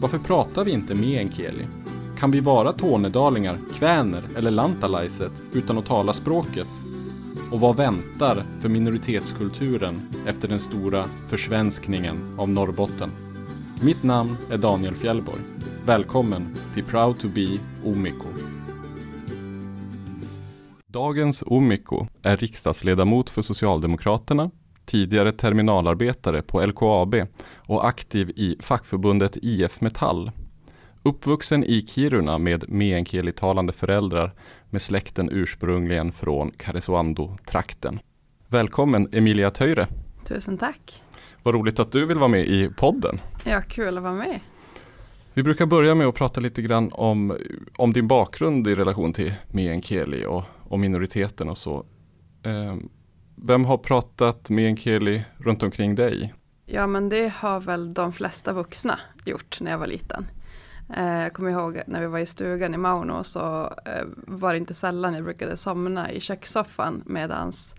Varför pratar vi inte meänkieli? Kan vi vara tornedalingar, kväner eller lantalaiset utan att tala språket? Och vad väntar för minoritetskulturen efter den stora försvenskningen av Norrbotten? Mitt namn är Daniel Fjällborg. Välkommen till Proud to be Omiko. Dagens Omiko är riksdagsledamot för Socialdemokraterna, tidigare terminalarbetare på LKAB och aktiv i fackförbundet IF Metall. Uppvuxen i Kiruna med meänkieli-talande föräldrar med släkten ursprungligen från Karesuando-trakten. Välkommen Emilia Töjre. Tusen tack. Vad roligt att du vill vara med i podden. Ja, kul att vara med. Vi brukar börja med att prata lite grann om, om din bakgrund i relation till meänkieli och, och minoriteten och så. Eh, vem har pratat meänkieli runt omkring dig? Ja, men det har väl de flesta vuxna gjort när jag var liten. Eh, jag kommer ihåg när vi var i stugan i Mauno så eh, var det inte sällan jag brukade somna i kökssoffan medans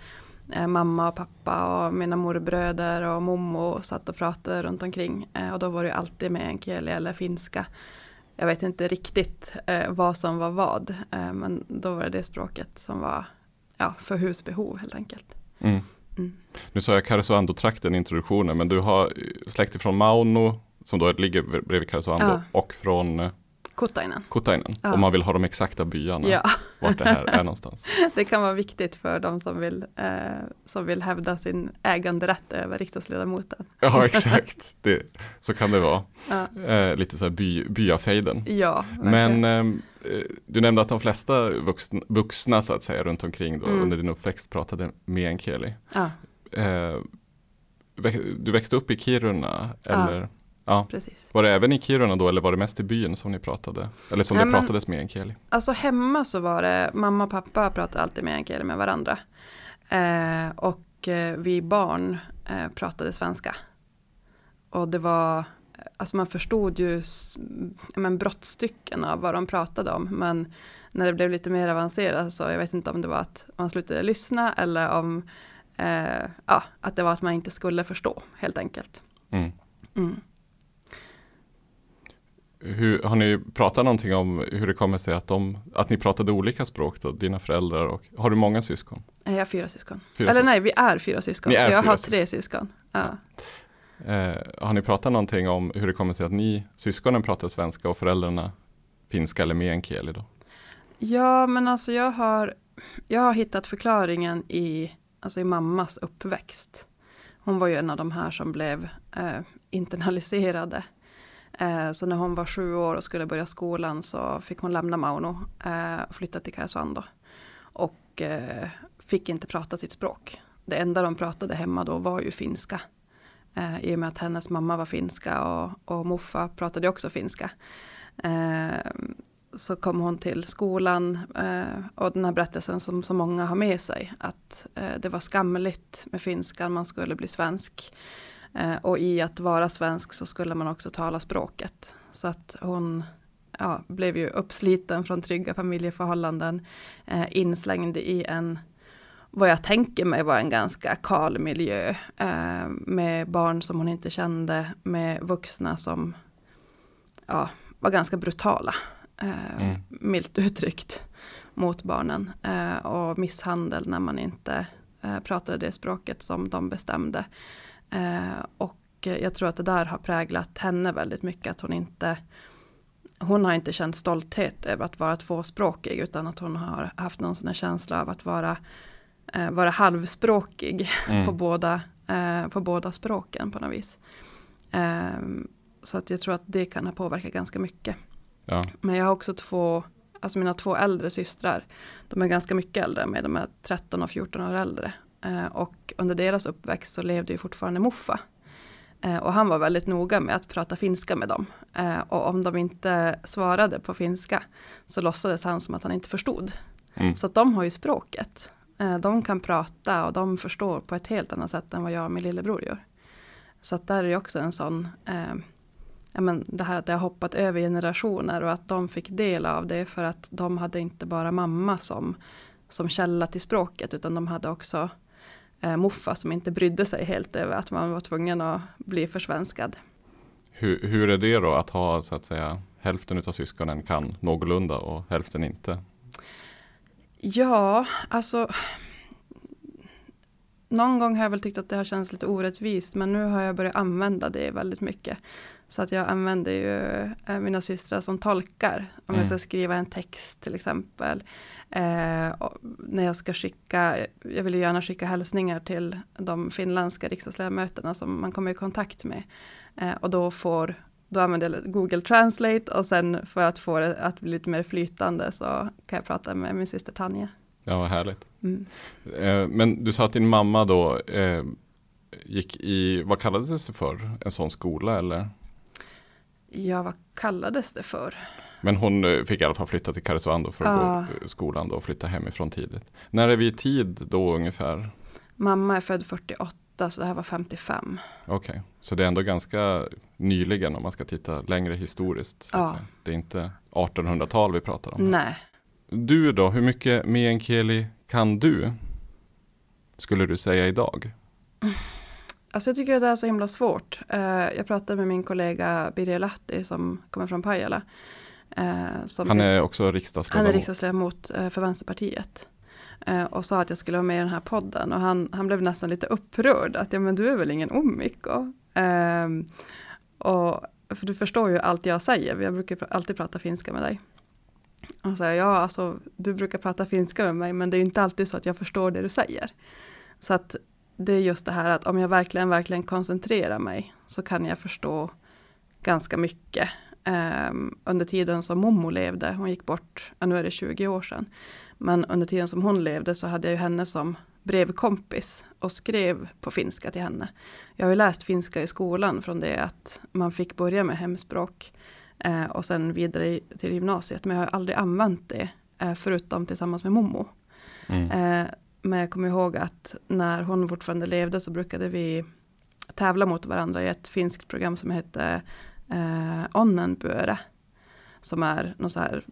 eh, mamma och pappa och mina morbröder och mommo satt och pratade runt omkring. och då var det alltid med en keli eller finska. Jag vet inte riktigt vad som var vad, men då var det det språket som var ja, för husbehov helt enkelt. Mm. Mm. Nu sa jag Karesuando-trakten i introduktionen, men du har släkt ifrån Mauno som då ligger bredvid Karesuando ja. och från eh, Kotainen. Kotainen. Ja. Om man vill ha de exakta byarna. Ja. Vart det här är någonstans. Det kan vara viktigt för de som vill, eh, som vill hävda sin äganderätt över riksdagsledamoten. Ja exakt, det, så kan det vara. Ja. Eh, lite så här by, byafejden. Ja, verkligen. Men eh, du nämnde att de flesta vuxna, vuxna så att säga runt omkring då, mm. under din uppväxt pratade meänkieli. Ja. Eh, du växte upp i Kiruna? Eller? Ja. Precis. Var det även i Kiruna då eller var det mest i byn som ni pratade? Eller som ja, det pratades med enkeli? Alltså hemma så var det, mamma och pappa pratade alltid med enkeli med varandra. Eh, och eh, vi barn eh, pratade svenska. Och det var, alltså man förstod ju men, brottstycken av vad de pratade om. Men när det blev lite mer avancerat så jag vet inte om det var att man slutade lyssna eller om eh, ja, att det var att man inte skulle förstå helt enkelt. Mm. Mm. Hur, har ni pratat någonting om hur det kommer sig att, de, att ni pratade olika språk då, dina föräldrar och har du många syskon? Jag har fyra syskon. Fyra Eller syskon. nej, vi är fyra syskon, är så jag har tre syskon. Ja. Eh, har ni pratat någonting om hur det kommer sig att ni syskonen pratar svenska och föräldrarna finska eller meänkieli då? Ja, men alltså jag har, jag har hittat förklaringen i, alltså i mammas uppväxt. Hon var ju en av de här som blev eh, internaliserade Eh, så när hon var sju år och skulle börja skolan så fick hon lämna Mauno eh, och flytta till Karesuando. Och eh, fick inte prata sitt språk. Det enda de pratade hemma då var ju finska. I och med att hennes mamma var finska och, och moffa pratade också finska. Så kom hon till skolan och den här berättelsen som så många har med sig. Att det var skamligt med finskan, man skulle bli svensk. Eh, och i att vara svensk så skulle man också tala språket. Så att hon ja, blev ju uppsliten från trygga familjeförhållanden, eh, inslängd i en, vad jag tänker mig var en ganska kal miljö, eh, med barn som hon inte kände, med vuxna som ja, var ganska brutala, eh, mm. milt uttryckt, mot barnen. Eh, och misshandel när man inte eh, pratade det språket som de bestämde. Eh, och jag tror att det där har präglat henne väldigt mycket. Att hon inte hon har inte känt stolthet över att vara tvåspråkig utan att hon har haft någon sån här känsla av att vara, eh, vara halvspråkig mm. på, båda, eh, på båda språken på något vis. Eh, så att jag tror att det kan ha påverkat ganska mycket. Ja. Men jag har också två, alltså mina två äldre systrar, de är ganska mycket äldre än mig, de är 13 och 14 år äldre. Eh, och under deras uppväxt så levde ju fortfarande Muffa. Eh, och han var väldigt noga med att prata finska med dem. Eh, och om de inte svarade på finska så låtsades han som att han inte förstod. Mm. Så att de har ju språket. De kan prata och de förstår på ett helt annat sätt än vad jag och min lillebror gör. Så att där är det också en sån, eh, ja men det här att det har hoppat över generationer och att de fick del av det för att de hade inte bara mamma som, som källa till språket utan de hade också eh, muffa som inte brydde sig helt över att man var tvungen att bli försvenskad. Hur, hur är det då att ha så att säga hälften av syskonen kan någorlunda och hälften inte? Ja, alltså någon gång har jag väl tyckt att det har känts lite orättvist men nu har jag börjat använda det väldigt mycket. Så att jag använder ju eh, mina systrar som tolkar. Om mm. jag ska skriva en text till exempel. Eh, när jag ska skicka, jag vill ju gärna skicka hälsningar till de finländska riksdagsledamöterna som man kommer i kontakt med. Eh, och då får då använder jag Google Translate och sen för att få det att bli lite mer flytande så kan jag prata med min syster Tanja. Ja, vad härligt. Mm. Eh, men du sa att din mamma då eh, gick i, vad kallades det för? En sån skola eller? Ja, vad kallades det för? Men hon eh, fick i alla fall flytta till Karesuando för att ja. gå skolan då och flytta hemifrån tidigt. När är vi i tid då ungefär? Mamma är född 48 så det här var 55. Okej, okay. så det är ändå ganska nyligen om man ska titta längre historiskt. Ja. Det är inte 1800-tal vi pratar om. Nej. Du då, hur mycket meänkieli kan du? Skulle du säga idag? Alltså jag tycker att det är så himla svårt. Eh, jag pratade med min kollega Birger Lahti som kommer från Pajala. Eh, han är också riksdagsledamot. Han är riksdagsledamot eh, för Vänsterpartiet. Och sa att jag skulle vara med i den här podden och han, han blev nästan lite upprörd. Att ja men du är väl ingen omiko? Och, för du förstår ju allt jag säger. Jag brukar alltid prata finska med dig. Och så här, ja, alltså, du brukar prata finska med mig men det är inte alltid så att jag förstår det du säger. Så att det är just det här att om jag verkligen, verkligen koncentrerar mig så kan jag förstå ganska mycket. Um, under tiden som Momo levde, hon gick bort, ja, nu är det 20 år sedan, men under tiden som hon levde så hade jag ju henne som brevkompis och skrev på finska till henne. Jag har ju läst finska i skolan från det att man fick börja med hemspråk eh, och sen vidare till gymnasiet, men jag har aldrig använt det eh, förutom tillsammans med Momo. Mm. Eh, men jag kommer ihåg att när hon fortfarande levde så brukade vi tävla mot varandra i ett finskt program som hette eh, Onnenböre. Som är något så här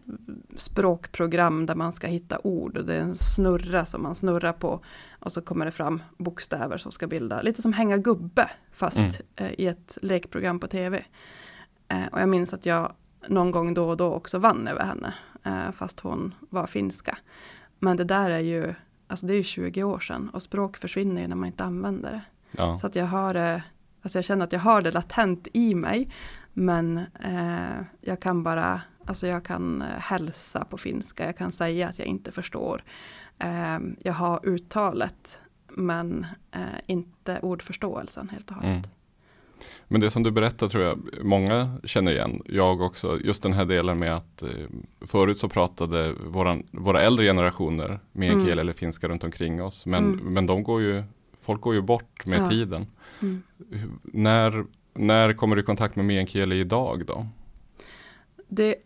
språkprogram där man ska hitta ord och det är en snurra som man snurrar på. Och så kommer det fram bokstäver som ska bilda, lite som hänga gubbe fast mm. eh, i ett lekprogram på tv. Eh, och jag minns att jag någon gång då och då också vann över henne, eh, fast hon var finska. Men det där är ju alltså det är ju 20 år sedan och språk försvinner ju när man inte använder det. Ja. Så att jag har det, alltså jag känner att jag har det latent i mig, men eh, jag kan bara, alltså jag kan eh, hälsa på finska, jag kan säga att jag inte förstår. Eh, jag har uttalet, men eh, inte ordförståelsen helt och hållet. Mm. Men det som du berättar tror jag många känner igen. Jag också. Just den här delen med att eh, förut så pratade våran, våra äldre generationer meänkieli mm. eller finska runt omkring oss. Men, mm. men de går ju, folk går ju bort med ja. tiden. Mm. När, när kommer du i kontakt med meänkieli idag då? Det,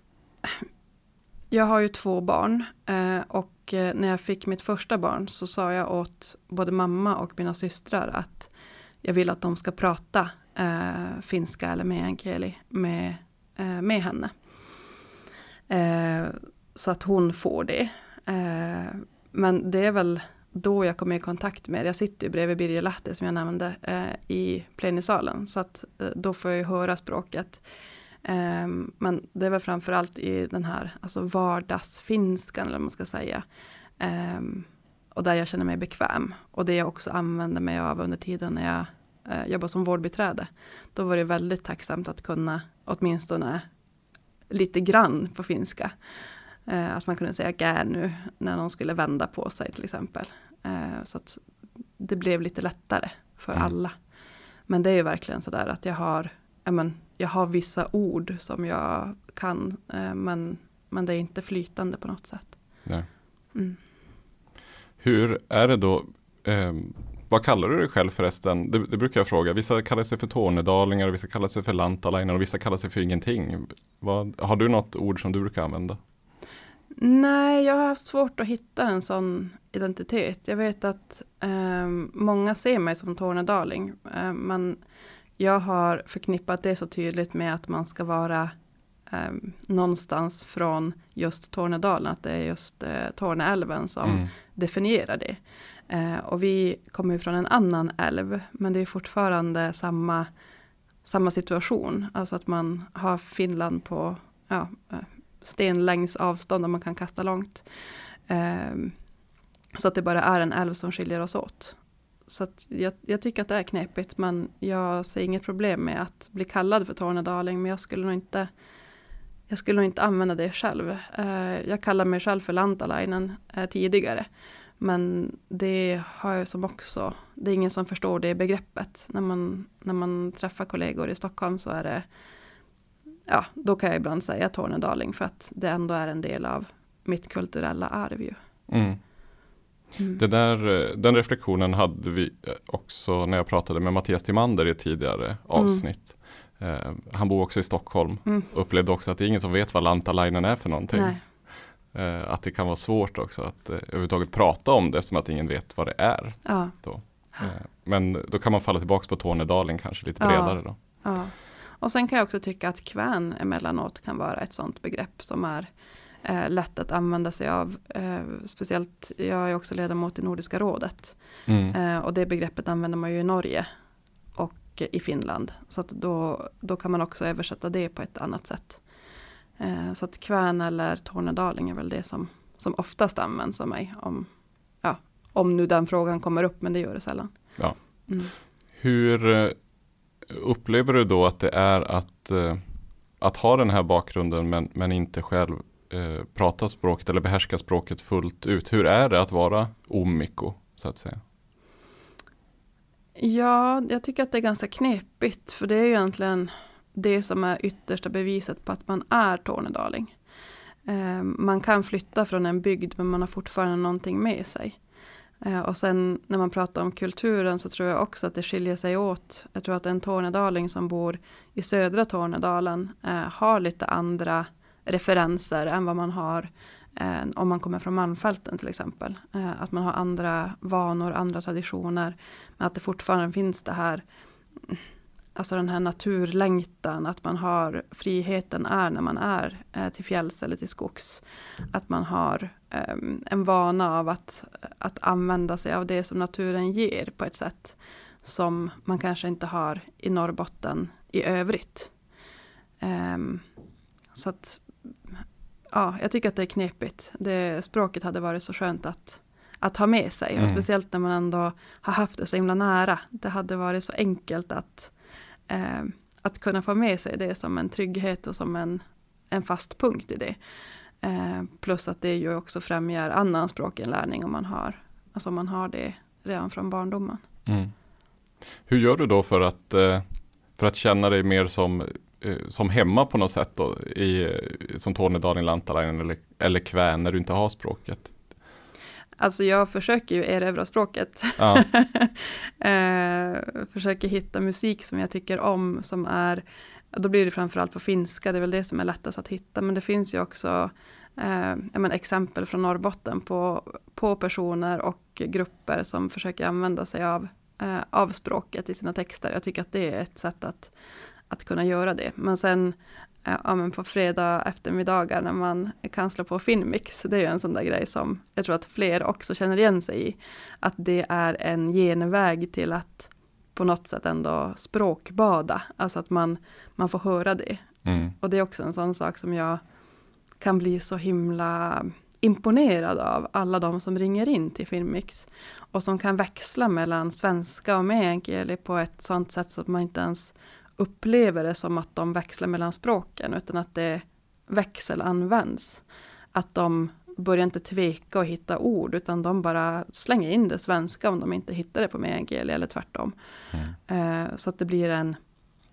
jag har ju två barn eh, och eh, när jag fick mitt första barn så sa jag åt både mamma och mina systrar att jag vill att de ska prata eh, finska eller meänkieli med, eh, med henne. Eh, så att hon får det. Eh, men det är väl då jag kommer i kontakt med det. Jag sitter ju bredvid Birger Lahti som jag nämnde eh, i plenisalen. Så att eh, då får jag ju höra språket. Eh, men det är väl framförallt i den här alltså vardagsfinskan eller vad man ska säga. Eh, och där jag känner mig bekväm. Och det jag också använder mig av under tiden när jag eh, jobba som vårdbiträde. Då var det väldigt tacksamt att kunna åtminstone lite grann på finska. Eh, att man kunde säga gä nu när någon skulle vända på sig till exempel. Eh, så att det blev lite lättare för mm. alla. Men det är ju verkligen sådär att jag har, ja, men, jag har vissa ord som jag kan eh, men, men det är inte flytande på något sätt. Mm. Hur är det då? Vad kallar du dig själv förresten? Det, det brukar jag fråga. Vissa kallar sig för tornedalingar, vissa kallar sig för lantalainer och vissa kallar sig för ingenting. Vad, har du något ord som du brukar använda? Nej, jag har haft svårt att hitta en sån identitet. Jag vet att eh, många ser mig som tornedaling, eh, men jag har förknippat det så tydligt med att man ska vara eh, någonstans från just Tornedalen, att det är just eh, Torneälven som mm. definierar det. Eh, och vi kommer från en annan älv, men det är fortfarande samma, samma situation, alltså att man har Finland på ja, eh, stenlängds avstånd och man kan kasta långt. Eh, så att det bara är en älv som skiljer oss åt. Så jag, jag, tycker att det är knepigt men jag ser inget problem med att bli kallad för tornedaling men jag skulle nog inte jag skulle nog inte använda det själv. Eh, jag kallar mig själv för Lantalainen eh, tidigare. Men det har jag som också, det är ingen som förstår det begreppet. När man, när man träffar kollegor i Stockholm så är det, ja, då kan jag ibland säga tornedaling för att det ändå är en del av mitt kulturella arv ju. Mm. Mm. Det där, den reflektionen hade vi eh, också när jag pratade med Mattias Timander i ett tidigare mm. avsnitt. Mm. han bor också i Stockholm mm. upplevde också att det är ingen som vet vad Lantalainen är för någonting. Nej. Att det kan vara svårt också att överhuvudtaget prata om det eftersom att ingen vet vad det är. Ja. Då. men då kan man falla tillbaka på Tornedalen kanske lite bredare då. Ja. Och sen kan jag också tycka att kvän emellanåt kan vara ett sånt begrepp som är eh, lätt att använda sig av. Eh, speciellt, jag är också ledamot i Nordiska rådet. Mm. Eh, och det begreppet använder man ju i Norge och i Finland. Så då, då kan man också översätta det på ett annat sätt. Eh, så att kvän eller tornedaling är väl det som, som oftast används av mig. Om, ja, om nu den frågan kommer upp, men det gör det sällan. Ja. Mm. Hur eh, upplever du då att det är att, eh, att ha den här bakgrunden men, men inte själv eh, prata språket eller behärska språket fullt ut. Hur är det att vara omiko så att säga? Ja, jag tycker att det är ganska knepigt för det är ju egentligen det som är yttersta beviset på att man är tornedaling. Eh, man kan flytta från en bygd men man har fortfarande någonting med sig. Eh, och sen när man pratar om kulturen så tror jag också att det skiljer sig åt. Jag tror att en tornedaling som bor i södra Tornedalen eh, har lite andra referenser än vad man har om man kommer från Malmfälten till exempel. Att man har andra vanor, andra traditioner. Men att det fortfarande finns det här, alltså den här naturlängtan, att man har friheten är när man är eh, till fjälls eller till skogs. Att man har ehm, en vana av att, att använda sig av det som naturen ger på ett sätt som man kanske inte har i Norrbotten i övrigt. Um, så att ja, jag tycker att det är knepigt. Det, språket hade varit så skönt att, att ha med sig. Mm. Och speciellt när man ändå har haft det så himla nära. Det hade varit så enkelt att, eh, att kunna få med sig det som en trygghet och som en, en fast punkt i det. Eh, plus att det ju också främjar annan språkinlärning om man har, alltså om man har det redan från barndomen. Mm. Hur gör du då för att, eh, för att känna dig mer som eh, som hemma på något sätt då, i, som Tornedalen, Lantalainen eller, eller Kvän när du inte har språket? Alltså jag försöker ju erövra språket. Ja. eh, försöker hitta musik som jag tycker om som är, då blir det framförallt på finska, det är väl det som är lättast att hitta, men det finns ju också eh, men, exempel från Norrbotten på, på personer och grupper som försöker använda sig av, eh, av språket i sina texter. Jag tycker att det är ett sätt att att kunna göra det. Men sen ja, men på fredag eftermiddagar när man kan slå på Finmix, det är ju en sån där grej som jag tror att fler också känner igen sig i. Att det är en genväg till att på något sätt ändå språkbada, alltså att man, man får höra det. Mm. Och det är också en sån sak som jag kan bli så himla imponerad av alla de som ringer in till Filmmix och som kan växla mellan svenska och meänkieli på ett sånt sätt så att man inte ens upplever det som att de växlar mellan språken utan att det växel används. Att de börjar inte tveka och hitta ord utan de bara slänger in det svenska om de inte hittar det på meänkieli eller tvärtom. Mm. Eh, så att det blir en,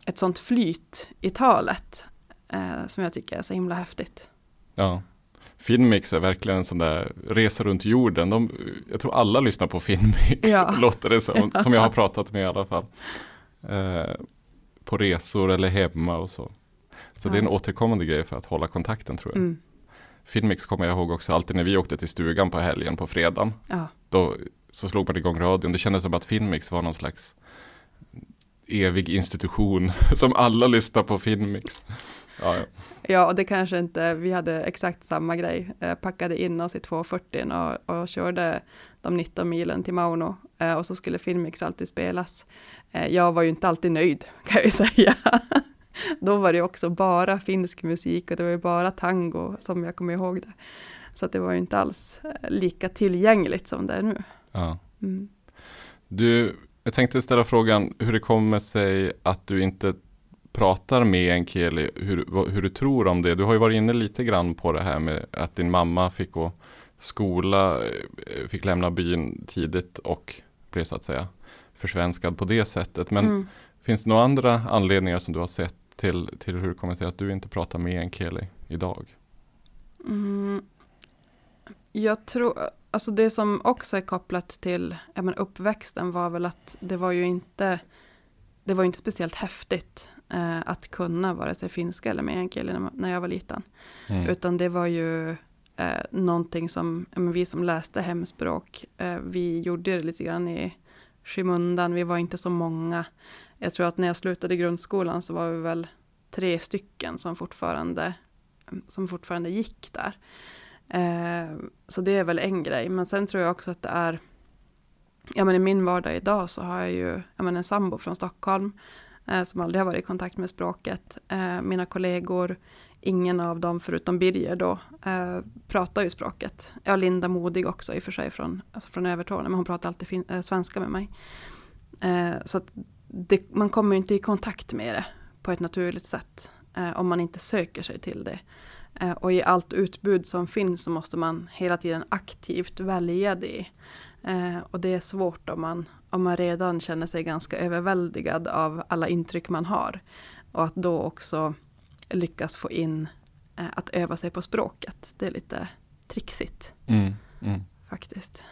ett sånt flyt i talet eh, som jag tycker är så himla häftigt. Ja, Finmix är verkligen en sån där resa runt jorden. De, jag tror alla lyssnar på Finmix, ja. låter det som, som jag har pratat med i alla fall. Eh, på resor eller hemma och så. Så ja. det är en återkommande grej för att hålla kontakten tror jag. Mm. Filmix kommer jag ihåg också alltid när vi åkte till stugan på helgen på fredagen. Ja. Då så slog man igång radion. Det kändes som att Filmix var någon slags evig institution som alla lyssnar på Filmix. Ja, ja. ja, och det kanske inte, vi hade exakt samma grej, eh, packade in oss i 240 och, och körde de 19 milen till Mauno eh, och så skulle Filmix alltid spelas. Eh, jag var ju inte alltid nöjd kan jag ju säga. Då var det också bara finsk musik och det var ju bara tango som jag kommer ihåg det. Så det var ju inte alls lika tillgängligt som det är nu. Ja. Mm. Du, jag tänkte ställa frågan hur det kommer sig att du inte pratar med en kille, hur, hur du tror om det. Du har ju varit inne lite grann på det här med att din mamma fick gå skola, eh, fick lämna byn tidigt och blev så att säga försvenskad på det sättet. Men mm. finns det några andra anledningar som du har sett till, till hur det kommer sig att du inte pratar med en kille idag? Mm. Jag tror, alltså det som också är kopplat till ja, men uppväxten var väl att det var ju inte, det var inte speciellt häftigt eh, att kunna vare sig finska eller meänkieli när, när jag var liten. Mm. Utan det var ju eh, någonting som, men vi som läste hemspråk, eh, vi gjorde det lite grann i skymundan, vi var inte så många. Jag tror att när jag slutade grundskolan så var vi väl tre stycken som fortfarande, som fortfarande gick där. Eh, så det är väl en grej, men sen tror jag också att det är, ja men i min vardag idag så har jag ju ja, men en sambo från Stockholm Eh, som aldrig har varit i kontakt med språket. Eh, mina kollegor, ingen av dem förutom Birger då, eh, pratar ju språket. Ja, Linda Modig också i och för sig från, alltså från Övertorneå, men hon pratar alltid svenska med mig. Så att det, man kommer inte i kontakt med det på ett naturligt sätt om man inte söker sig till det. Och i allt utbud som finns så måste man hela tiden aktivt välja det. Eh, och det är svårt om man, om man redan känner sig ganska överväldigad av alla intryck man har. Och att då också lyckas få in eh, att öva sig på språket. Det är lite trixigt. Mm, mm. Faktiskt.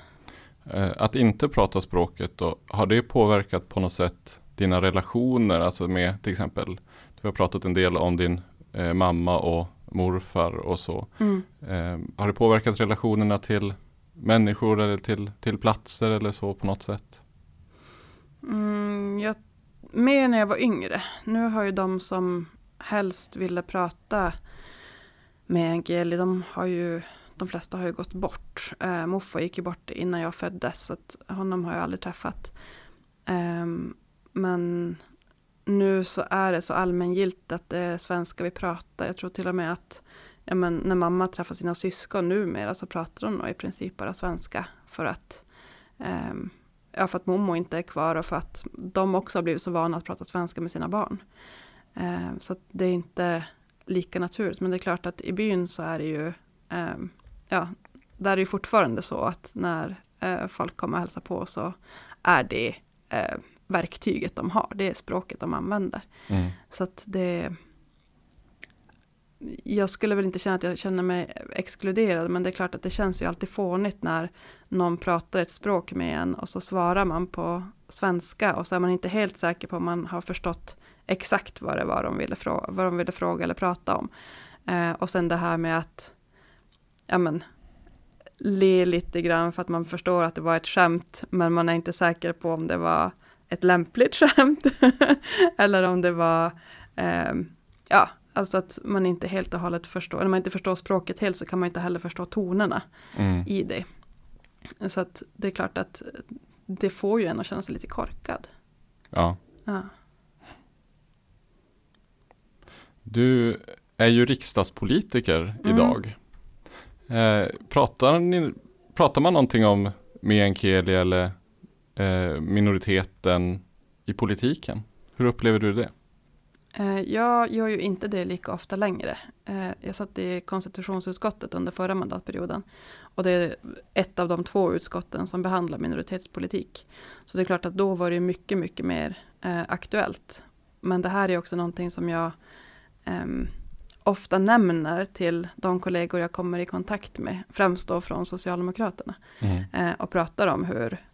Eh, att inte prata språket då, har det påverkat på något sätt dina relationer, alltså med till exempel, du har pratat en del om din eh, mamma och morfar och så. Mm. Eh, har det påverkat relationerna till människor eller till, till platser eller så på något sätt? Mm, jag, mer när jag var yngre. Nu har ju de som helst ville prata med Angeli, de har ju de flesta har ju gått bort. Eh, Moffa gick ju bort innan jag föddes så att honom har jag aldrig träffat. Eh, men nu så är det så allmängiltigt att det är svenska vi pratar. Jag tror till och med att ja, men när mamma träffar sina syskon numera så pratar de nog i princip bara svenska. För att, eh, ja, för att mommo inte är kvar och för att de också har blivit så vana att prata svenska med sina barn. Eh, så det är inte lika naturligt. Men det är klart att i byn så är det ju, eh, ja, där är det fortfarande så att när eh, folk kommer och hälsar på så är det eh, verktyget de har, det är språket de använder. Mm. Så att det jag skulle väl inte känna att jag känner mig exkluderad, men det är klart att det känns ju alltid fånigt när någon pratar ett språk med en och så svarar man på svenska och så är man inte helt säker på om man har förstått exakt vad det var de ville fråga, vad de ville fråga eller prata om. Eh, och sen det här med att ja men, le lite grann för att man förstår att det var ett skämt, men man är inte säker på om det var ett lämpligt skämt. eller om det var, eh, ja, alltså att man inte helt och hållet förstår, när man inte förstår språket helt så kan man inte heller förstå tonerna mm. i det. Så att det är klart att det får ju en att känna sig lite korkad. Ja. ja. Du är ju riksdagspolitiker mm. idag. Eh, pratar, ni, pratar man någonting om meänkieli eller eh, minoriteten i politiken? Hur upplever du det? Eh, jag gör ju inte det lika ofta längre. Eh, jag satt i konstitutionsutskottet under förra mandatperioden. Och det är ett av de två utskotten som behandlar minoritetspolitik. Så det är klart att då var det mycket, mycket mer eh, aktuellt. Men det här är också någonting som jag um, ofta nämner till de kollegor jag kommer i kontakt med, främst då från Socialdemokraterna, Mm. och pratar om hur,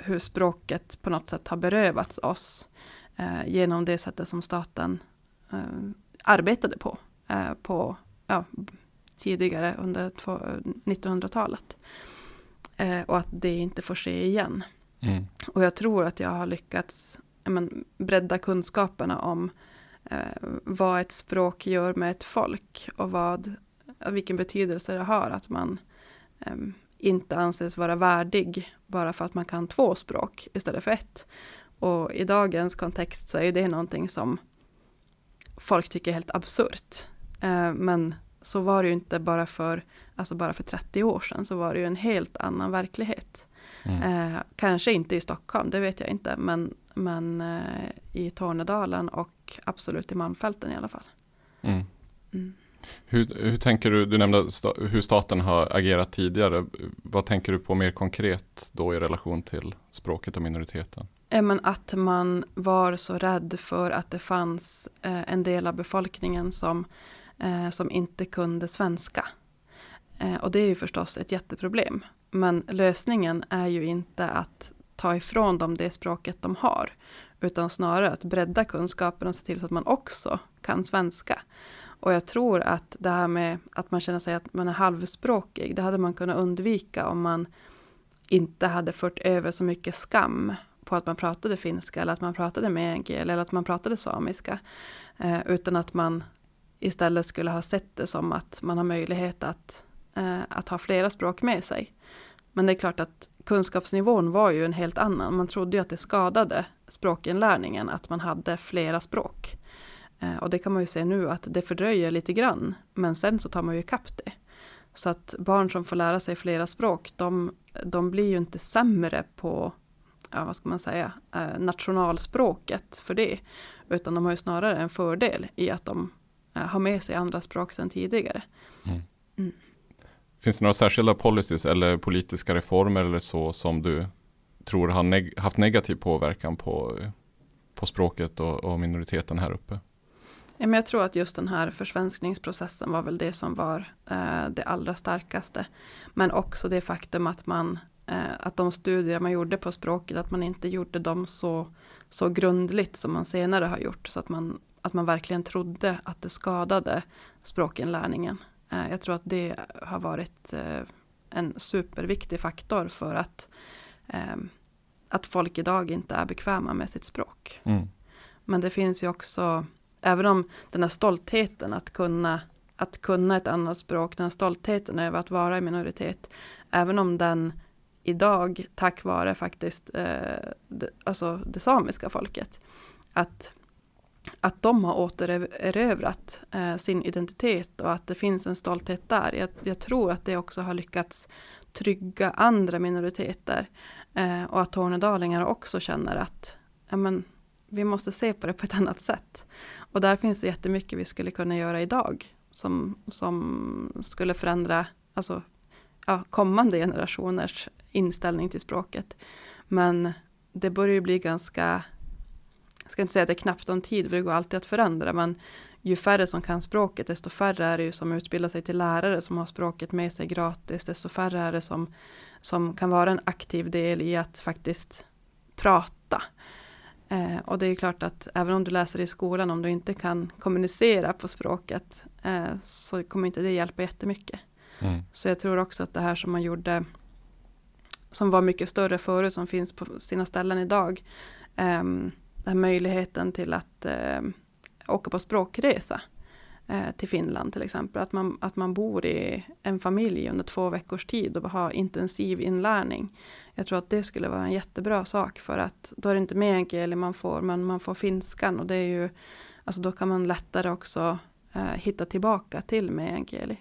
hur språket på något sätt har berövats oss genom det sättet som staten eh, arbetade på, eh, på ja, tidigare under två- 1900-talet. Eh, och att det inte får ske igen. Mm. Och jag tror att jag har lyckats men, bredda kunskaperna om eh, vad ett språk gör med ett folk och vad, vilken betydelse det har att man eh, inte anses vara värdig bara för att man kan två språk istället för ett. Och i dagens kontext så är det någonting som folk tycker är helt absurt. Eh, men så var det ju inte bara för, alltså bara för 30 år sedan, så var det ju en helt annan verklighet. Mm. Eh, kanske inte i Stockholm, det vet jag inte, men, men eh, i Tornedalen och absolut i Malmfälten i alla fall. Mm. Mm. Hur, hur tänker du, du nämnde sta, hur staten har agerat tidigare. Vad tänker du på mer konkret då i relation till språket och minoriteten? Eh, men att man var så rädd för att det fanns eh, en del av befolkningen som, eh, som inte kunde svenska. Eh, och det är ju förstås ett jätteproblem. Men lösningen är ju inte att ta ifrån dem det språket de har. Utan snarare att bredda kunskapen och se till så att man också kan svenska. Och jag tror att det här med att man känner sig att man är halvspråkig, det hade man kunnat undvika om man inte hade fört över så mycket skam på att man pratade finska eller att man pratade meänkieli eller att man pratade samiska. Eh, utan att man istället skulle ha sett det som att man har möjlighet att, eh, att ha flera språk med sig. Men det är klart att kunskapsnivån var ju en helt annan. Man trodde ju att det skadade språkinlärningen att man hade flera språk. Eh, och det kan man ju se nu att det fördröjer lite grann. Men sen så tar man ju ikapp det. Så att barn som får lära sig flera språk, de, de blir ju inte sämre på, ja vad ska man säga, eh, nationalspråket för det. Utan de har ju snarare en fördel i att de eh, har med sig andra språk sedan tidigare. Finns det några särskilda policies eller politiska reformer eller så som du tror har neg haft negativ påverkan på, på språket och, och minoriteten här uppe? Men jag tror att just den här försvenskningsprocessen var väl det som var eh, det allra starkaste. Men också det faktum att man eh, att de studier man gjorde på språket att man inte gjorde dem så, så grundligt som man senare har gjort. Så att man, att man verkligen trodde att det skadade språkinlärningen. Eh, jag tror att det har varit eh, en superviktig faktor för att, eh, att folk idag inte är bekväma med sitt språk. Mm. Men det finns ju också, även om den här stoltheten att kunna, att kunna ett annat språk, den här stoltheten över att vara i minoritet, även om den idag, tack vare faktiskt eh, det, alltså det samiska folket, att, att de har återerövrat eh, sin identitet och att det finns en stolthet där. Jag, jag tror att det också har lyckats trygga andra minoriteter eh, och att tornedalingar också känner att men, vi måste se på det på ett annat sätt. Och där finns det jättemycket vi skulle kunna göra idag som, som skulle förändra alltså, ja, kommande generationers inställning till språket. Men det börjar ju bli ganska, jag ska inte säga att det är knappt om tid, för det går alltid att förändra, men ju färre som kan språket, desto färre är det ju som utbildar sig till lärare som har språket med sig gratis, desto färre är det som, som kan vara en aktiv del i att faktiskt prata. Eh, och det är ju klart att även om du läser i skolan, om du inte kan kommunicera på språket, eh, så kommer inte det hjälpa jättemycket. Mm. Så jag tror också att det här som man gjorde, som var mycket större förut, som finns på sina ställen idag, eh, den här möjligheten till att eh, åka på språkresa eh, till Finland till exempel, att man, att man bor i en familj under två veckors tid och har intensiv inlärning. Jag tror att det skulle vara en jättebra sak för att då är det inte meänkieli man får, men man får finskan och det är ju, alltså då kan man lättare också eh, hitta tillbaka till meänkieli.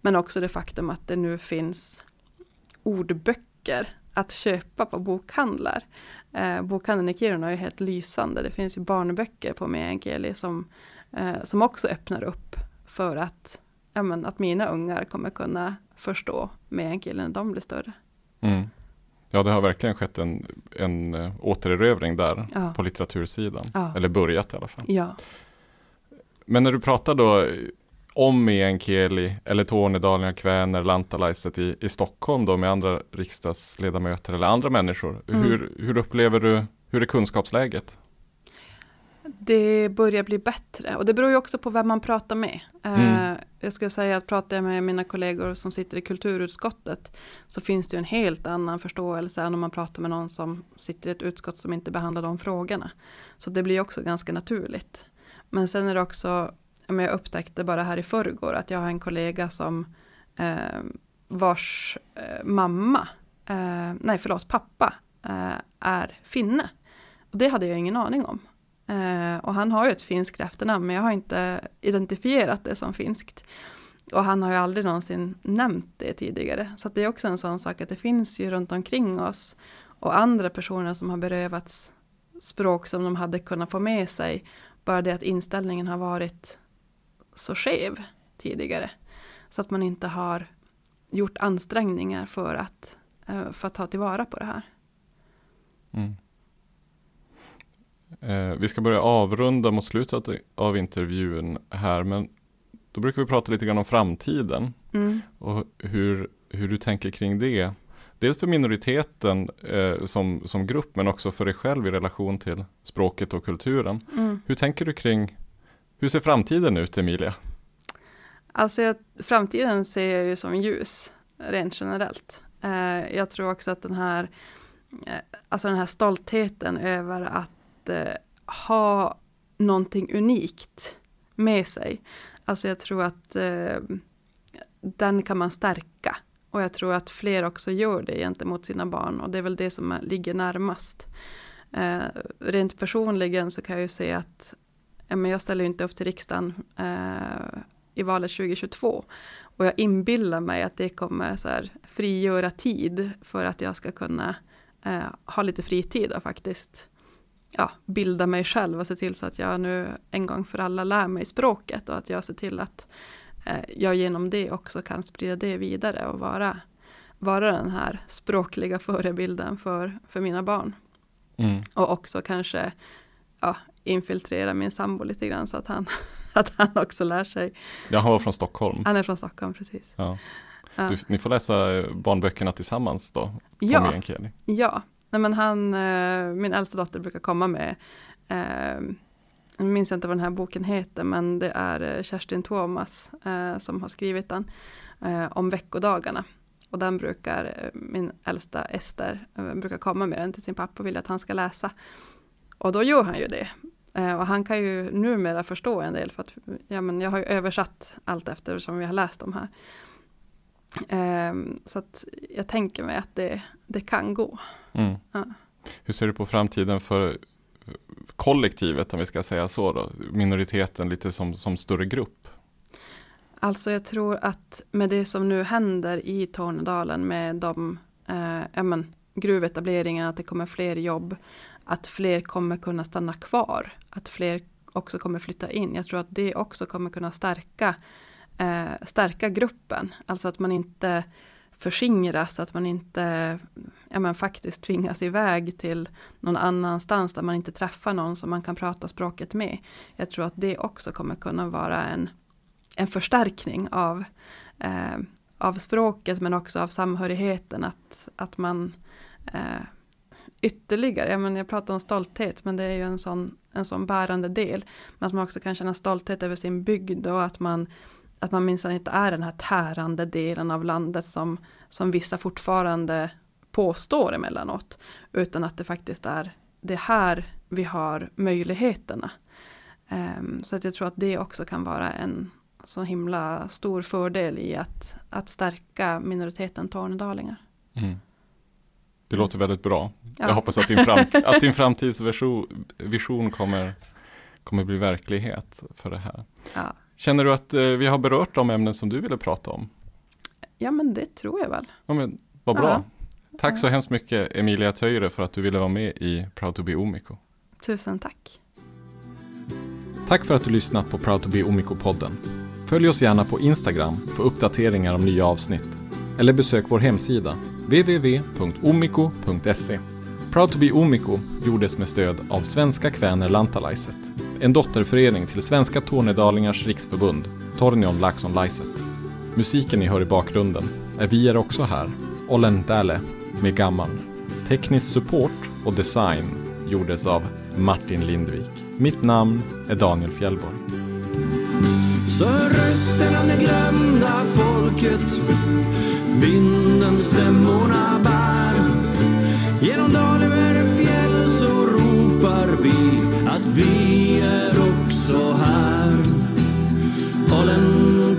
Men också det faktum att det nu finns ordböcker att köpa på bokhandlar. Eh, bokhandeln i Kiruna är ju helt lysande. Det finns ju barnböcker på meänkieli som, eh, som också öppnar upp för att, ja, men, att mina ungar kommer kunna förstå meänkieli när de blir större. Mm. Ja, det har verkligen skett en, en äh, återerövring där Ja. på litteratursidan. Ja. Eller börjat i alla fall. Ja, Men när du pratar då om meänkieli eller tornedalingar, kväner, lantalaiset i, i Stockholm då med andra riksdagsledamöter eller andra människor. Mm. Hur, hur upplever du, hur är kunskapsläget? Det börjar bli bättre och det beror ju också på vem man pratar med. Mm. Eh, jag skulle säga att pratar jag med mina kollegor som sitter i kulturutskottet så finns det ju en helt annan förståelse än om man pratar med någon som sitter i ett utskott som inte behandlar de frågorna. Så det blir också ganska naturligt. Men sen är det också, jag upptäckte bara här i förrgår att jag har en kollega som eh, vars eh, mamma, eh, nej förlåt pappa, eh, är finne. Och det hade jag ingen aning om. Eh, och han har ju ett finskt efternamn men jag har inte identifierat det som finskt. Och han har ju aldrig någonsin nämnt det tidigare. Så det är också en sån sak att det finns ju runt omkring oss och andra personer som har berövats språk som de hade kunnat få med sig. Bara det att inställningen har varit så skev tidigare. Så att man inte har gjort ansträngningar för att, eh, för att ta tillvara på det här. Mm. Eh, vi ska börja avrunda mot slutet av intervjun här, men då brukar vi prata lite grann om framtiden Mm. och hur, hur du tänker kring det. Dels för minoriteten eh, som, som grupp, men också för dig själv i relation till språket och kulturen. Mm. Hur tänker du kring, hur ser framtiden ut Emilia? Alltså jag, framtiden ser jag ju som ljus, rent generellt. Eh, jag tror också att den här, eh, alltså den här stoltheten över att eh, ha någonting unikt med sig. Alltså jag tror att eh, den kan man stärka. Och jag tror att fler också gör det gentemot sina barn och det är väl det som ligger närmast. Eh, rent personligen så kan jag ju se att men jag ställer inte upp till riksdagen eh, i valet 2022. Och jag inbillar mig att det kommer så här, frigöra tid för att jag ska kunna eh, ha lite fritid och faktiskt ja, bilda mig själv och se till så att jag nu en gång för alla lär mig språket och att jag ser till att eh, jag genom det också kan sprida det vidare och vara, vara den här språkliga förebilden för, för mina barn. Mm. Och också kanske ja, infiltrera min sambo lite grann så att han, att han också lär sig. Jag var från Stockholm. Han är från Stockholm precis. Ja. Ja, Du, ni får läsa eh, barnböckerna tillsammans då, ja, ja. Nej, men han, eh, min äldsta dotter brukar komma med, eh, jag minns inte vad den här boken heter, men det är eh, Kerstin Thomas eh, som har skrivit den, eh, om veckodagarna. Och den brukar min äldsta Ester brukar komma med den till sin pappa och vill att han ska läsa. Och då gör han ju det. Eh, och han kan ju numera förstå en del för att ja, men jag har ju översatt allt eftersom vi har läst de här. Eh, så att jag tänker mig att det, det kan gå. Mm. Ja. Hur ser du på framtiden för kollektivet, om vi ska säga så då? Minoriteten lite som, som större grupp. Alltså jag tror att med det som nu händer i Tornedalen med de eh, ja, men, gruvetableringarna, att det kommer fler jobb, att fler kommer kunna stanna kvar, att fler också kommer flytta in. Jag tror att det också kommer kunna stärka, eh, stärka gruppen. Alltså att man inte förskingras, att man inte ja, men faktiskt tvingas iväg till någon annanstans där man inte träffar någon som man kan prata språket med. Jag tror att det också kommer kunna vara en, en förstärkning av, eh, av språket men också av samhörigheten. Att, att man eh, ytterligare, jag, menar, jag pratar om stolthet men det är ju en sån, en sån bärande del. Men att man också kan känna stolthet över sin bygd och att man att man minsann inte är den här tärande delen av landet som, som vissa fortfarande påstår emellanåt. Utan att det faktiskt är det här vi har möjligheterna. Um, så att jag tror att det också kan vara en så himla stor fördel i att, att stärka minoriteten tornedalingar. Mm. Det låter väldigt bra. Ja. Jag hoppas att din, fram, att din framtidsvision vision kommer, kommer bli verklighet för det här. Ja. Känner du att eh, vi har berört de ämnen som du ville prata om? ja, men det tror jag väl. Ja, men, vad bra. Ja. Tack så hemskt mycket Emilia Töjre för att du ville vara med i Proud to be Omiko. Tusen tack. Tack för att du lyssnat på Proud to be Omiko-podden. Följ oss gärna på Instagram för uppdateringar om nya avsnitt. Eller besök vår hemsida www.omiko.se. Proud to be Omiko gjordes med stöd av Svenska Kväner Lantalaiset, en dotterförening till Svenska Tornedalingars riksförbund, Tornion Laxon Laiset. Musiken ni hör i bakgrunden är Vi är också här, Olendale med Gammal. Teknisk support och design gjordes av Martin Lindvik. Mitt namn är Daniel Fjellborg. Så rösten av det glömda folket vinden stämmorna bär. Genom dal över fjäll så ropar vi att vi är också här. Olen